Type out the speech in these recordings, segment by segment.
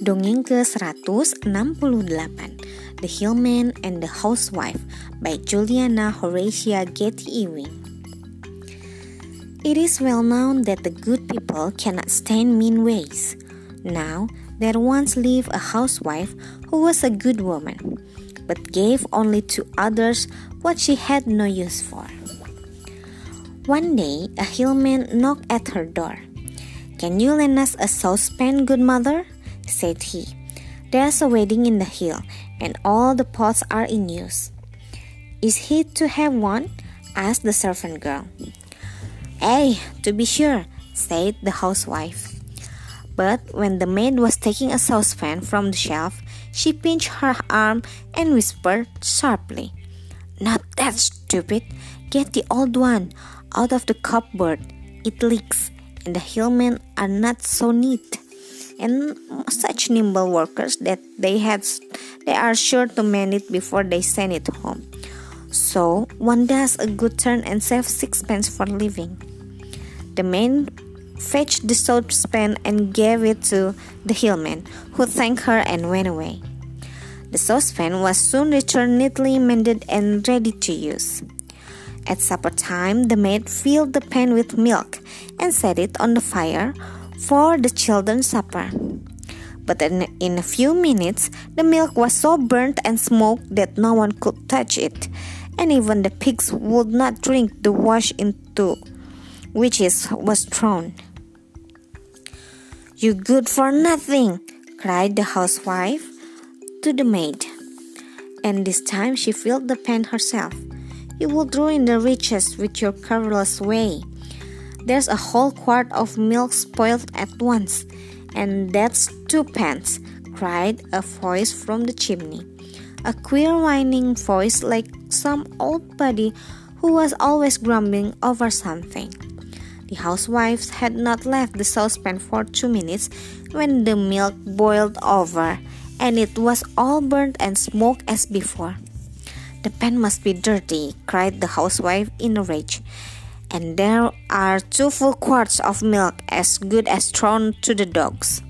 Dongeng ke-168 The Hillman and the Housewife by Juliana Horatia Getty Ewing It is well known that the good people cannot stand mean ways. Now, there once lived a housewife who was a good woman, but gave only to others what she had no use for. One day, a hillman knocked at her door. Can you lend us a saucepan, good mother? Said he. There's a wedding in the hill, and all the pots are in use. Is he to have one? asked the servant girl. Ay, to be sure, said the housewife. But when the maid was taking a saucepan from the shelf, she pinched her arm and whispered sharply, Not that stupid! Get the old one out of the cupboard. It leaks, and the hillmen are not so neat and such nimble workers that they had they are sure to mend it before they send it home. So one does a good turn and saves sixpence for living. The man fetched the saucepan and gave it to the hillman, who thanked her and went away. The saucepan was soon returned neatly mended and ready to use. At supper time, the maid filled the pan with milk and set it on the fire for the children's supper. But in, in a few minutes, the milk was so burnt and smoked that no one could touch it, and even the pigs would not drink the wash into which it was thrown. You good for nothing, cried the housewife to the maid. And this time she filled the pan herself. You will ruin the riches with your careless way. There's a whole quart of milk spoiled at once, and that's two pence, cried a voice from the chimney. A queer whining voice like some old body who was always grumbling over something. The housewives had not left the saucepan for two minutes when the milk boiled over, and it was all burnt and smoked as before. The pan must be dirty, cried the housewife in a rage and there are two full quarts of milk as good as thrown to the dogs.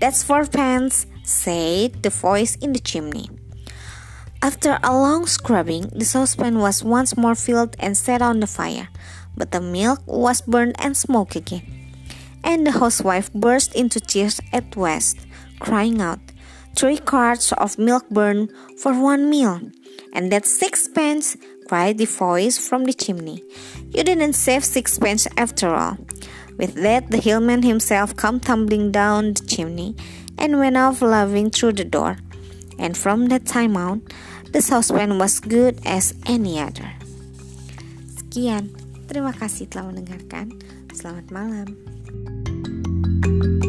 That's four pence, said the voice in the chimney. After a long scrubbing, the saucepan was once more filled and set on the fire, but the milk was burned and smoked again. And the housewife burst into tears at West, crying out, Three quarts of milk burned for one meal, and that's sixpence cried the voice from the chimney. You didn't save sixpence after all. With that, the hillman himself came tumbling down the chimney and went off laughing through the door. And from that time on, the saucepan was good as any other. Sekian, terima kasih telah mendengarkan. Selamat malam. thank you